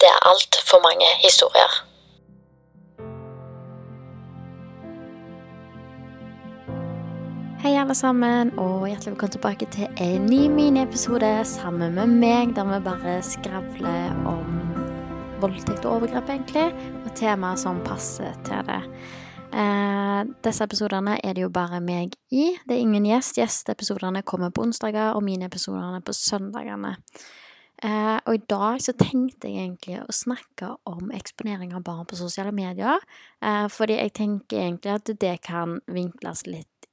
Det er altfor mange historier. Hei, alle sammen, og hjertelig velkommen tilbake til en ny miniepisode sammen med meg, der vi bare skravler om voldtekt og overgrep, egentlig, og temaer som passer til det. Eh, disse episodene er det jo bare meg i. Det er ingen gjest. Gjesteepisodene kommer på onsdager, og miniepisodene på søndagene. Eh, og i dag så tenkte jeg egentlig å snakke om eksponering av barn på sosiale medier, eh, fordi jeg tenker egentlig at det kan vinkles litt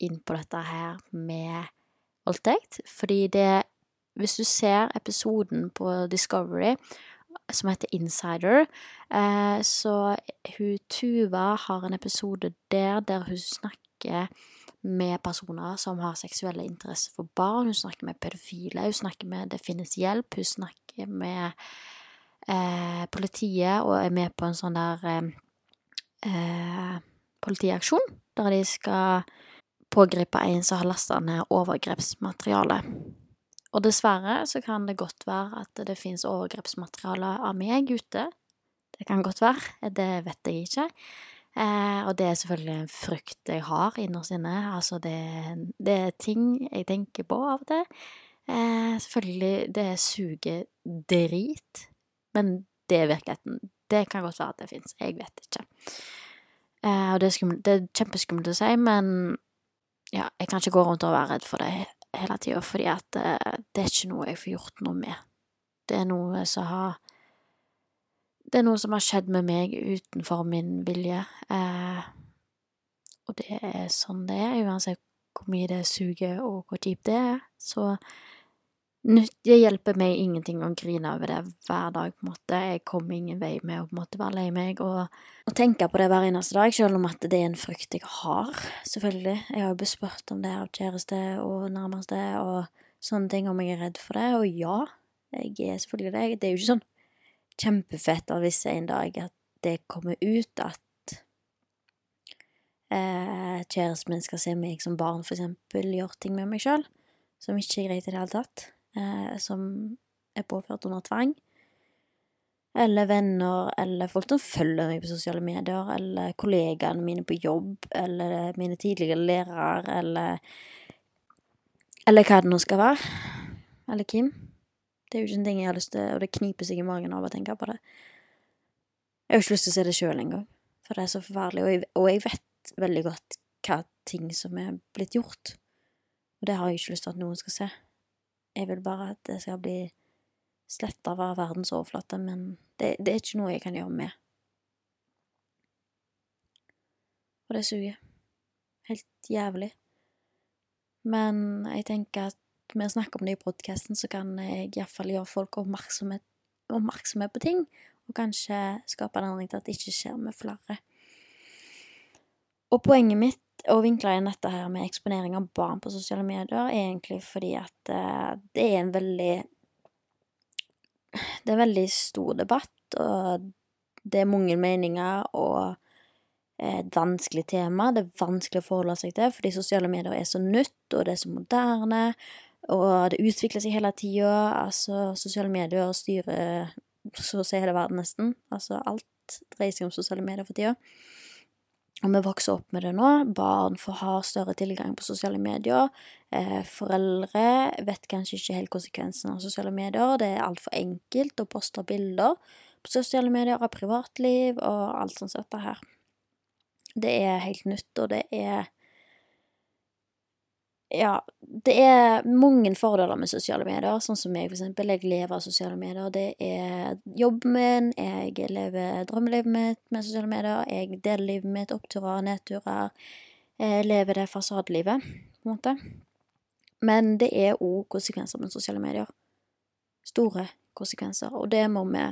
inn på dette her med voldtekt, fordi det Hvis du ser episoden på Discovery som heter Insider, eh, så hun Tuva har en episode der der hun snakker med personer som har seksuelle interesser for barn. Hun snakker med pedofile, hun snakker med Det finnes hjelp, hun snakker med eh, politiet og er med på en sånn der eh, eh, politiaksjon, der de skal pågripe en som har lasta ned overgrepsmateriale. Og dessverre så kan det godt være at det finnes overgrepsmateriale av meg ute. Det kan godt være, det vet jeg ikke. Eh, og det er selvfølgelig en frykt jeg har innerst inne. Altså, det, det er ting jeg tenker på av og til. Eh, selvfølgelig, det suger drit, men det er virkeligheten. Det kan godt være at det fins, jeg vet ikke. Eh, og det er, skummelt, det er kjempeskummelt å si, men ja, jeg kan ikke gå rundt og være redd for det hele tida, fordi at eh, det er ikke noe jeg får gjort noe med. Det er noe som har Det er noe som har skjedd med meg utenfor min vilje, eh, og det er sånn det er, uansett hvor mye det suger og hvor kjipt det er, så det hjelper meg ingenting å grine over det hver dag, på en måte. Jeg kommer ingen vei med å på en måte være lei meg og, og tenke på det hver eneste dag, selv om at det er en frykt jeg har, selvfølgelig. Jeg har jo bespurt om det av kjæreste og nærmeste og sånne ting, om jeg er redd for det, og ja, jeg er selvfølgelig det. Det er jo ikke sånn kjempefett at hvis en dag at det kommer ut at eh, kjæresten min skal se meg som barn, for eksempel, gjøre ting med meg sjøl, som ikke er greit i det hele tatt, eh, som er påført under tvang. Eller venner, eller folk som følger meg på sosiale medier, eller kollegaene mine på jobb, eller mine tidligere lærere, eller Eller hva det nå skal være. Eller Kim. Det er jo ikke en ting jeg har lyst til, og det kniper seg i magen av å tenke på det. Jeg har ikke lyst til å se det sjøl engang, for det er så forferdelig, og jeg, og jeg vet veldig godt hva ting som er blitt gjort, og det har jeg ikke lyst til at noen skal se. Jeg vil bare at det skal bli sletta fra verdens overflate, men det, det er ikke noe jeg kan gjøre med. Og det suger. Helt jævlig. Men jeg tenker at med å snakke om det i podkasten, så kan jeg iallfall gjøre folk oppmerksomme, oppmerksomme på ting, og kanskje skape en anledning til at det ikke skjer med flere. Og poenget mitt å vinkle inn dette her med eksponering av barn på sosiale medier, er egentlig fordi at uh, det er en veldig Det er en veldig stor debatt, og det er mange meninger, og et vanskelig tema. Det er vanskelig å forholde seg til, fordi sosiale medier er så nytt, og det er så moderne, og det utvikler seg hele tida. Altså, sosiale medier styrer så å si hele verden, nesten. Altså, alt dreier seg om sosiale medier for tida. Og vi vokser opp med det nå. Barn får ha større tilgang på sosiale medier. Eh, foreldre vet kanskje ikke helt konsekvensen av sosiale medier. Det er altfor enkelt å poste bilder på sosiale medier av privatliv og alt sånt dette her. Det er helt nytt, og det er ja, det er mange fordeler med sosiale medier, sånn som jeg, for eksempel. Jeg lever av sosiale medier. Det er jobben min, jeg lever drømmelivet mitt med sosiale medier, jeg deler livet mitt, oppturer, nedturer. Jeg lever det fasadelivet, på en måte. Men det er òg konsekvenser med sosiale medier. Store konsekvenser, og det må vi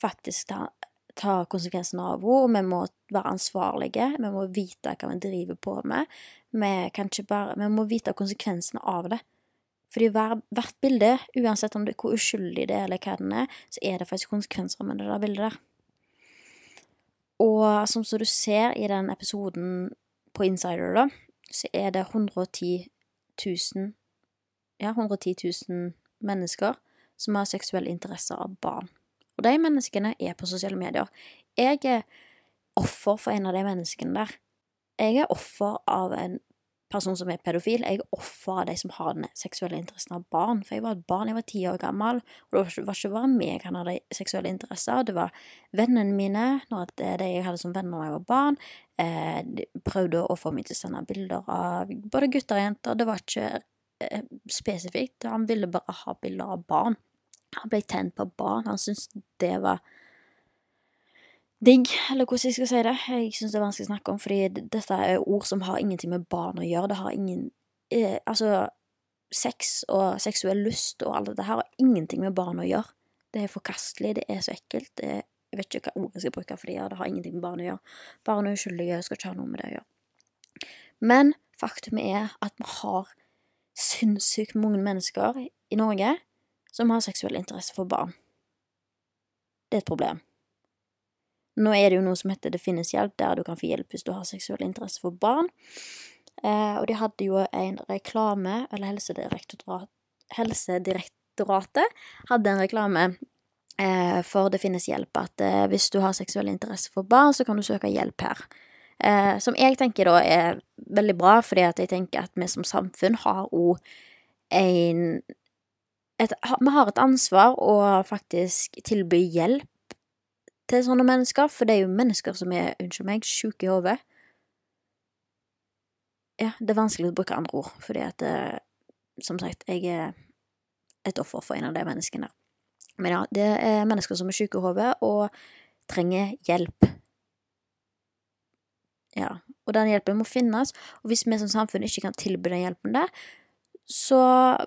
faktisk ta ta konsekvensene av henne, og vi må være ansvarlige. Vi må vite hva vi driver på med. Vi, bare, vi må vite konsekvensene av det. Fordi hver, hvert bilde, uansett det, hvor uskyldig det er, eller hva den er, så er det faktisk konsekvenser med det der bildet der. Og som du ser i den episoden på Insider, da, så er det 110 000 Ja, 110 000 mennesker som har seksuell interesse av barn. Og de menneskene er på sosiale medier. Jeg er offer for en av de menneskene der. Jeg er offer av en person som er pedofil. Jeg er offer av de som har den seksuelle interessen av barn. For jeg var et barn, jeg var ti år gammel, og det var ikke bare meg han hadde seksuelle interesser. Det var vennene mine, er de jeg hadde som venner da jeg var barn. Eh, de prøvde å få meg til å sende bilder av både gutter og jenter. Det var ikke eh, spesifikt. Han ville bare ha bilder av barn. Han ble tent på barn. Han syntes det var digg, eller hvordan jeg skal si det. Jeg syns det er vanskelig å snakke om, fordi dette er ord som har ingenting med barn å gjøre. Det har ingen eh, Altså, sex og seksuell lyst og alt dette her har ingenting med barn å gjøre. Det er forkastelig, det er så ekkelt. Det jeg vet ikke hva ord jeg skal bruke for det, det har ingenting med barn å gjøre. Barn er uskyldige, skal ikke ha noe med det å gjøre. Men faktum er at vi har sinnssykt mange mennesker i Norge som har seksuell interesse for barn. Det er et problem. Nå er det jo noe som heter Det finnes hjelp, der du kan få hjelp hvis du har seksuell interesse for barn. Eh, og de hadde jo en reklame, eller Helsedirektorat, Helsedirektoratet hadde en reklame eh, for Det finnes hjelp, at eh, hvis du har seksuell interesse for barn, så kan du søke hjelp her. Eh, som jeg tenker da er veldig bra, fordi at jeg tenker at vi som samfunn har òg en et, Vi har et ansvar å faktisk tilby hjelp til sånne mennesker, for det er jo mennesker som er, unnskyld meg, sjuke i hodet. Ja, det er vanskelig å bruke andre ord, fordi at eh, Som sagt, jeg er et offer for en av de menneskene. Men ja, det er mennesker som er sjuke i hodet og trenger hjelp. Ja, og den hjelpen må finnes, og hvis vi som samfunn ikke kan tilby den hjelpen der, så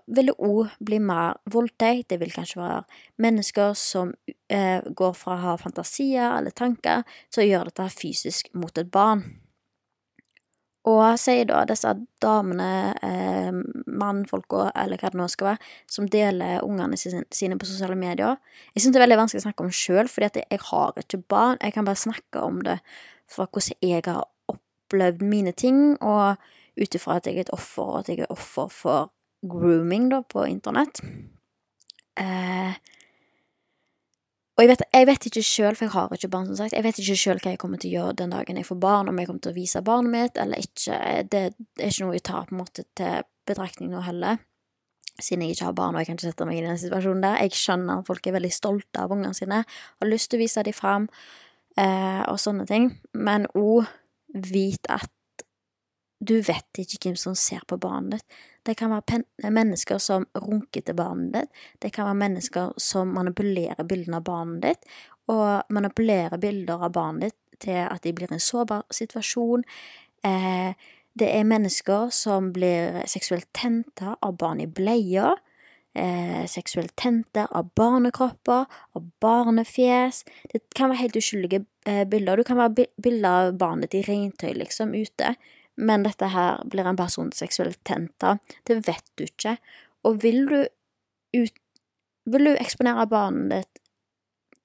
vil det òg bli mer voldtekt. Det vil kanskje være mennesker som eh, går fra å ha fantasier eller tanker til å gjøre dette fysisk mot et barn. Og sier da disse damene, eh, mannfolka, eller hva det nå skal være, som deler ungene sine på sosiale medier Jeg syns det er veldig vanskelig å snakke om sjøl, fordi jeg har ikke barn. Jeg kan bare snakke om det fra hvordan jeg har opplevd mine ting, og ut ifra at jeg er et offer, og at jeg er offer for grooming, da, på internett. Eh, og jeg vet, jeg vet ikke sjøl, for jeg har ikke barn, som sagt, jeg vet ikke sjøl hva jeg kommer til å gjøre den dagen jeg får barn, om jeg kommer til å vise barnet mitt eller ikke. Det, det er ikke noe jeg tar på en måte til betraktning nå heller, siden jeg ikke har barn og jeg kan ikke sette meg i den situasjonen der. Jeg skjønner at folk er veldig stolte av ungene sine, har lyst til å vise dem fram, eh, og sånne ting, men òg vit at du vet ikke hvem som ser på barnet ditt. Det kan være mennesker som runker til barnet ditt, det kan være mennesker som manipulerer bildene av barnet ditt, og manipulerer bilder av barnet ditt til at de blir i en sårbar situasjon. Eh, det er mennesker som blir seksuelt tente av barn i bleier. Eh, seksuelt tente av barnekropper, av barnefjes. Det kan være helt uskyldige eh, bilder. Du kan være bilder av barnet ditt i regntøy, liksom, ute men dette her blir en person seksuelt tent av. Det vet du ikke. Og vil du ut Vil du eksponere barnet ditt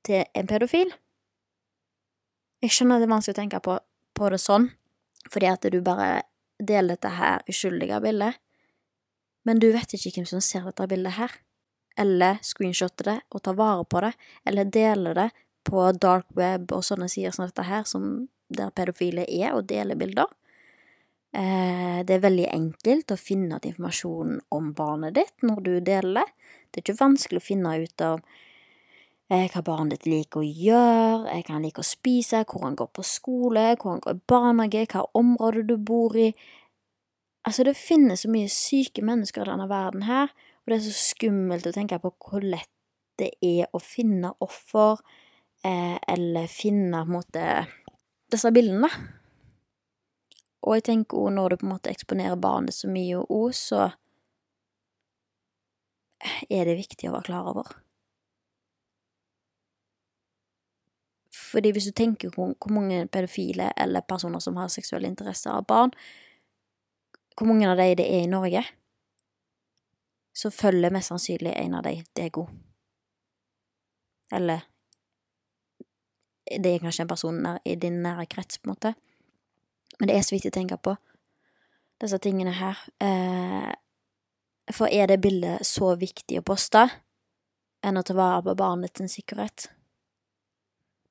til en pedofil? Jeg skjønner det er vanskelig å tenke på, på det sånn, fordi at du bare deler dette her uskyldige bildet, men du vet ikke hvem som ser dette bildet her, eller screenshotter det og tar vare på det, eller deler det på dark web og sånne sider som dette her, som der pedofile er og deler bilder. Eh, det er veldig enkelt å finne ut informasjon om barnet ditt når du deler det. Er ikke vanskelig å finne ut av eh, hva barnet ditt liker å gjøre, hva han liker å spise, hvor han går på skole, hvor han går i barnehage, hva område du bor i. Altså, det finnes så mye syke mennesker i denne verden her, og det er så skummelt å tenke på hvor lett det er å finne offer, eh, eller finne på en måte disse bildene. Og jeg tenker òg når du på en måte eksponerer barnet så mye òg, så er det viktig å være klar over. Fordi hvis du tenker hvor, mange pedofile eller personer som har seksuelle interesser av barn, hvor mange av de det er i Norge, så følger mest sannsynlig en av de deg god. Eller det er kanskje en person i din nære krets, på en måte. Men det er så viktig å tenke på disse tingene her. Eh, for er det bildet så viktig å poste enn å ta vare på barnets sikkerhet?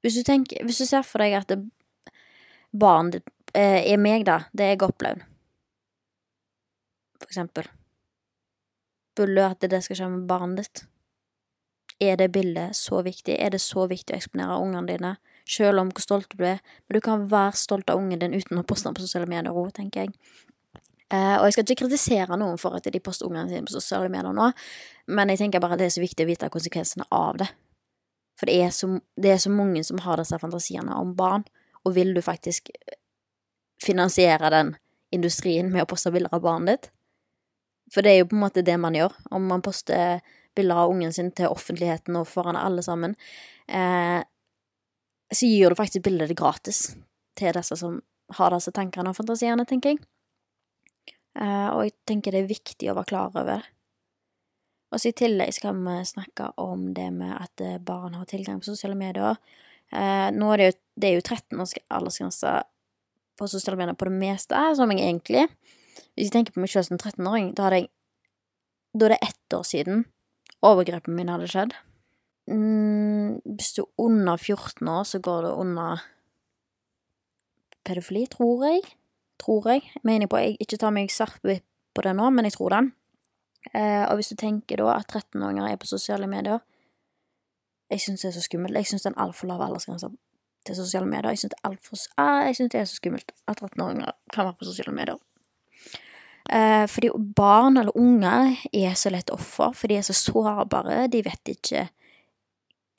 Hvis du, tenker, hvis du ser for deg at det, eh, er meg, da, det er Gopplaug, for eksempel. Vil du at det skal skje med barnet ditt? Er det bildet så viktig? Er det så viktig å eksponere ungene dine? Selv om hvor stolt du er. Men du kan være stolt av ungen din uten å poste den på sosiale medier òg, tenker jeg. Uh, og jeg skal ikke kritisere noen for at de poster ungene sine på sosiale medier nå, men jeg tenker bare at det er så viktig å vite konsekvensene av det. For det er så, det er så mange som har disse fantasiene om barn, og vil du faktisk finansiere den industrien med å poste bilder av barnet ditt? For det er jo på en måte det man gjør, om man poster bilder av ungen sin til offentligheten og foran alle sammen. Eh, så gir du faktisk bildet gratis til disse som har disse tankene og fantasiene, tenker jeg. Uh, og jeg tenker det er viktig å være klar over det. Og så i tillegg skal vi snakke om det med at eh, barn har tilgang på sosiale medier. Uh, nå er det jo, det er jo 13 års aldersgrense på sosiale medier på det meste, som jeg egentlig Hvis jeg tenker på meg selv som 13-åring, da Da er det ett år siden overgrepet min hadde skjedd. Mm, hvis du er under 14 år, så går det under pedofili, tror jeg. Tror jeg. Mener jeg på jeg ikke tar meg sart på det nå, men jeg tror det. Eh, og hvis du tenker da at 13-åringer er på sosiale medier Jeg syns det er så skummelt. Jeg syns det er en altfor lav aldersgrense til sosiale medier. Jeg syns det, ah, det, er så skummelt at 13-åringer kan være på sosiale medier. Eh, fordi barn eller unger er så lett offer, for de er så sårbare. De vet ikke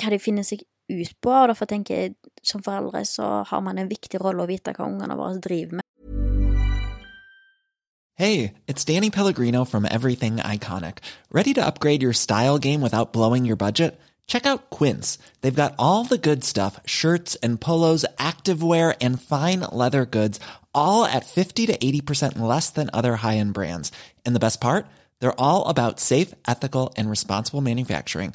hva de finner seg ut på, og derfor tenker jeg som foreldre så har man en viktig rolle å vite hva ungene våre driver med. Hey, it's Danny Pellegrino from Everything Iconic. Ready to upgrade your style game without blowing your budget? Check out Quince. They've got all the good stuff, shirts and polos, activewear and fine leather goods, all at 50 to 80% less than other high-end brands. And the best part? They're all about safe, ethical and responsible manufacturing.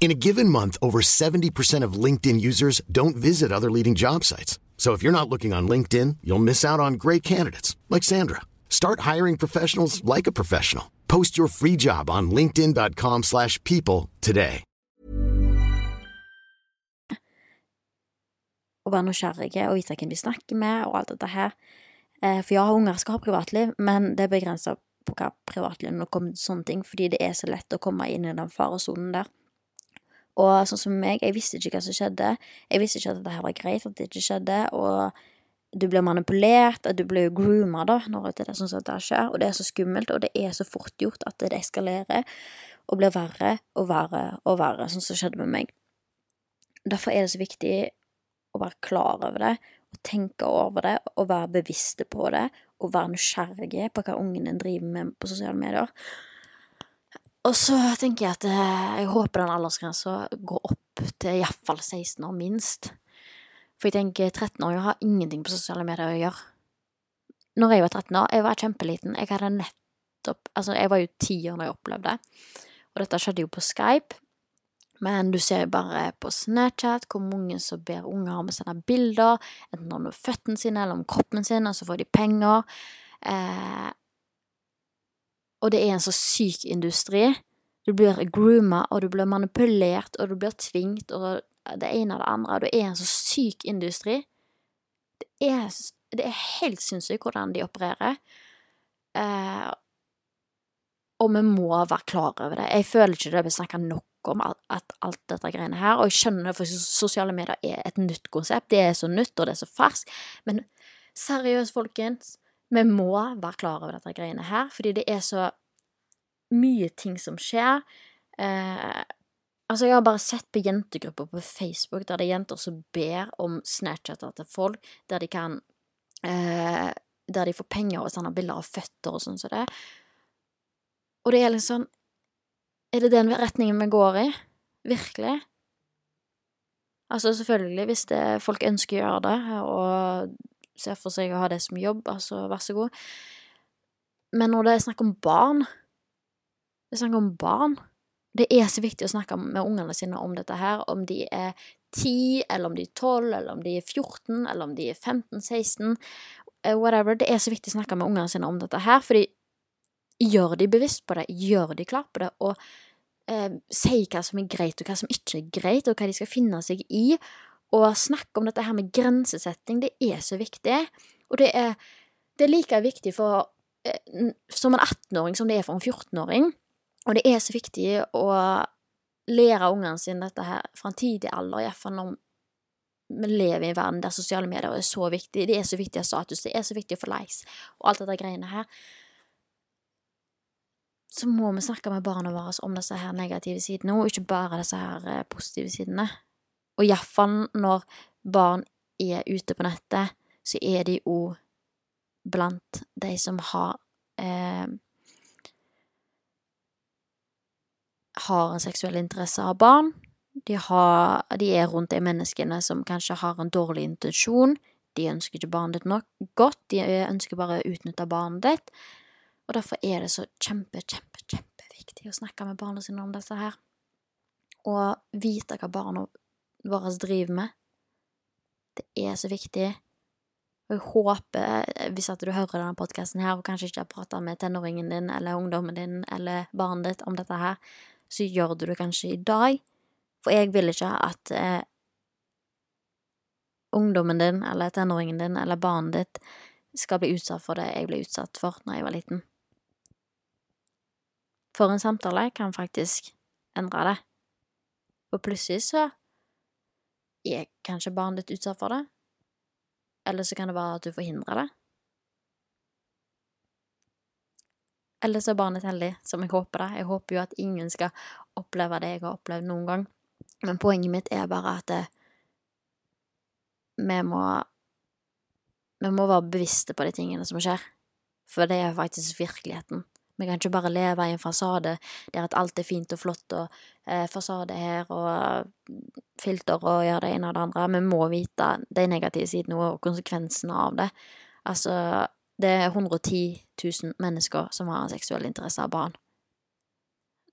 In a given month, over 70% of LinkedIn users don't visit other leading job sites. So if you're not looking on LinkedIn, you'll miss out on great candidates like Sandra. Start hiring professionals like a professional. Post your free job on linkedin.com slash people today. Å være nysgjerrige og vite hvem de snakker med, og alt dette her. Eh, For ja, unger skal ha privatliv, men det er begrensa på hva privatliv når det kommer sånne ting, fordi det er så lett å komme inn i den faresonen der. Og sånn som meg, jeg visste ikke hva som skjedde. Jeg visste ikke at dette her var greit, at det ikke skjedde, og du blir manipulert, at du blir jo grooma da, når det er sånn som det skjer, og det er så skummelt, og det er så fort gjort at det eskalerer og blir verre og verre og verre, sånn som skjedde med meg. Derfor er det så viktig å være klar over det, og tenke over det, og være bevisste på det, og være nysgjerrige på hva ungen din driver med på sosiale medier. Og så tenker jeg at eh, jeg håper den aldersgrensa går opp til iallfall 16 år, minst. For jeg tenker 13-åringer har ingenting på sosiale medier å gjøre. Når jeg var 13 år, jeg var kjempeliten. Jeg hadde nettopp Altså, jeg var jo ti år da jeg opplevde det. Og dette skjedde jo på Skype. Men du ser jo bare på Snapchat hvor mange som ber unger om å sende bilder, enten om føttene sine eller om kroppen sin, og så får de penger. Eh, og det er en så syk industri. Du blir grooma, og du blir manipulert, og du blir tvingt, og det ene og det andre. Og det er en så syk industri. Det er, det er helt sinnssykt hvordan de opererer. Eh, og vi må være klar over det. Jeg føler ikke det blir snakka nok om at alt dette greiene her, og jeg skjønner det, for sosiale medier er et nytt konsept. Det er så nytt, og det er så ferskt. Men seriøst, folkens, vi må være klar over dette greiene her, fordi det er så mye ting som skjer. Eh, altså, jeg har bare sett på jentegrupper på Facebook der det er jenter som ber om Snapchatter til folk, der de kan eh, Der de får penger og sender bilder av føtter og sånn som så det. Og det er liksom Er det den retningen vi går i? Virkelig? Altså, selvfølgelig, hvis det, folk ønsker å gjøre det, og ser for seg å ha det som jobb, altså vær så god. Men når det er snakk om barn Det er snakk om barn. Det er så viktig å snakke med ungene sine om dette her, om de er 10, eller om de er 12, eller om de er 14, eller om de er 15, 16, whatever. Det er så viktig å snakke med ungene sine om dette her, fordi gjør de bevisst på det, gjør de klar på det, og eh, si hva som er greit, og hva som ikke er greit, og hva de skal finne seg i, og snakke om dette her med grensesetting, det er så viktig, og det er, det er like viktig for, eh, som en 18-åring som det er for en 14-åring, og det er så viktig å lære ungene sine dette her fra en tidlig alder, iallfall når vi lever i en verden der sosiale medier er så viktig, det er så viktig å ha status, det er så viktig å få likes, og alt dette greiene her, så må vi snakke med barna våre om disse her negative sidene, og ikke bare disse her eh, positive sidene. Og iallfall når barn er ute på nettet, så er de òg blant de som har eh, har en seksuell interesse av barn. De, har, de er rundt de menneskene som kanskje har en dårlig intensjon. De ønsker ikke barnet ditt nok godt, de ønsker bare å utnytte barnet ditt. Og derfor er det så kjempe, kjempe, kjempeviktig å snakke med barna sine om dette her. Og vite hva barna våre driver med. Det er så viktig. Og jeg håper, hvis at du hører denne podkasten her, og kanskje ikke har prata med tenåringen din eller ungdommen din eller barnet ditt om dette her, så gjør du det kanskje i dag. For jeg vil ikke at eh, ungdommen din eller tenåringen din eller barnet ditt skal bli utsatt for det jeg ble utsatt for når jeg var liten. For en samtale kan faktisk endre det. Og plutselig så er kanskje barnet ditt utsatt for det, eller så kan det være at du forhindrer det. Eller så er barnet heldig, som jeg håper det. Jeg håper jo at ingen skal oppleve det jeg har opplevd noen gang. Men poenget mitt er bare at det, vi må Vi må være bevisste på de tingene som skjer, for det er faktisk virkeligheten. Vi kan ikke bare leve i en fasade der at alt er fint og flott og eh, fasade her og filter og gjøre det ene og det andre. Vi må vite de negative sidene og konsekvensene av det. Altså, det er 110 000 mennesker som har en seksuell interesse av barn.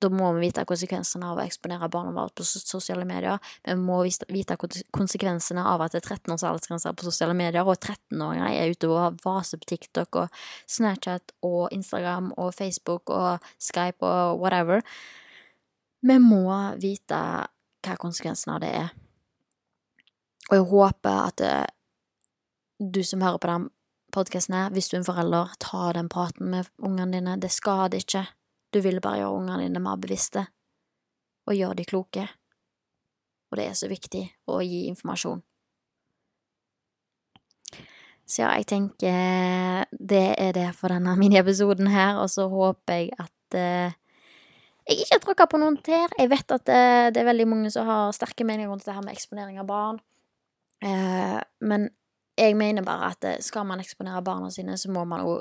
Da må vi vite konsekvensene av å eksponere barna våre på sosiale medier. Vi må vite konsekvensene av at det er 13 års aldersgrense på sosiale medier, og 13-åringer er ute og vaser på TikTok og Snapchat og Instagram og Facebook og Skype og whatever. Vi må vite hva konsekvensene av det er. Og jeg håper at eh, du som hører på den podkasten hvis du er en forelder, ta den praten med ungene dine. Det skader ikke. Du vil bare gjøre ungene dine mer bevisste, og gjøre de kloke. Og det er så viktig å gi informasjon. Så ja, jeg tenker det er det for denne mini-episoden her, og så håper jeg at eh, jeg ikke har tråkka på noen tær. Jeg vet at eh, det, er veldig mange som har sterke meninger rundt det her med eksponering av barn. Eh, men jeg mener bare at eh, skal man eksponere barna sine, så må man jo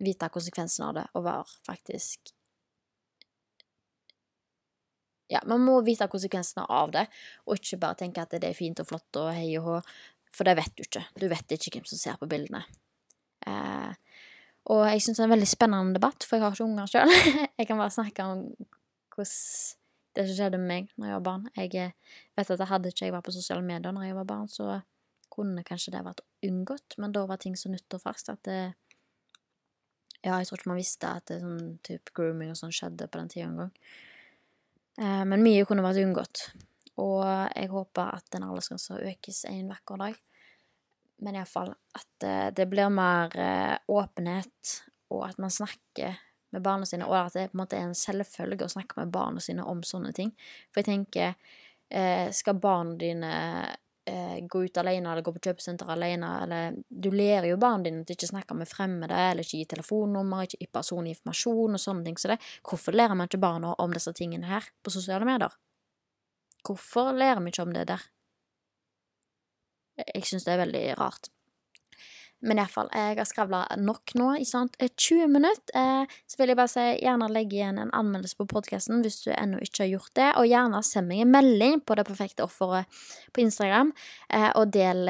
vite konsekvensen av det og var faktisk Ja, man må vite konsekvensene av det, og ikke bare tenke at det er fint og flott og hei og hå, for det vet du ikke. Du vet ikke hvem som ser på bildene. Eh, og jeg syns det er en veldig spennende debatt, for jeg har ikke unger sjøl. jeg kan bare snakke om hvordan det som skjedde med meg når jeg var barn. Jeg eh, vet at jeg hadde ikke jeg var på sosiale medier når jeg var barn, så kunne kanskje det vært unngått, men da var ting så nytt og ferskt at det ja, jeg tror ikke man visste at det sånn type grooming og sånn skjedde på den tida engang. Eh, men mye kunne vært unngått. Og jeg håper at den aldersgrensa økes en vakker dag. Men iallfall at eh, det blir mer eh, åpenhet, og at man snakker med barna sine, og at det på en måte er en selvfølge å snakke med barna sine om sånne ting. For jeg tenker, eh, skal barna dine eh, gå ut alene eller gå på kjøpesenter alene, eller Du lærer jo barna dine til ikke snakke med fremmede, eller ikke gi telefonnummer, ikke gi personlig informasjon og sånne ting så det. Hvorfor lærer man ikke barna om disse tingene her på sosiale medier? Hvorfor lærer vi ikke om det der? Jeg syns det er veldig rart. Men iallfall, jeg har skravla nok nå i sånn 20 minutter. Eh, så vil jeg bare si gjerne legge igjen en anmeldelse på podkasten hvis du ennå ikke har gjort det. Og gjerne send meg en melding på Det perfekte offeret på Instagram. Eh, og del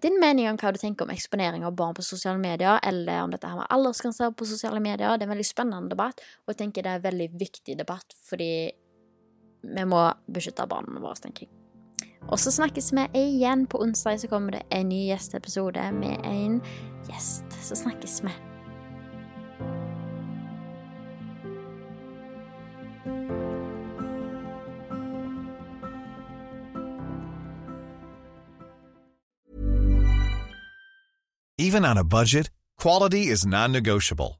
din mening om hva du tenker om eksponering av barn på sosiale medier, eller om dette her med aldersgrenser på sosiale medier. Det er en veldig spennende debatt, og jeg tenker det er en veldig viktig debatt, fordi vi må beskytte barna våre, tenker jeg. Og så snakkes vi igjen på onsdag, så kommer det en ny gjesteepisode med en gjest. Så snakkes vi. Even on a budget, quality is non-negotiable.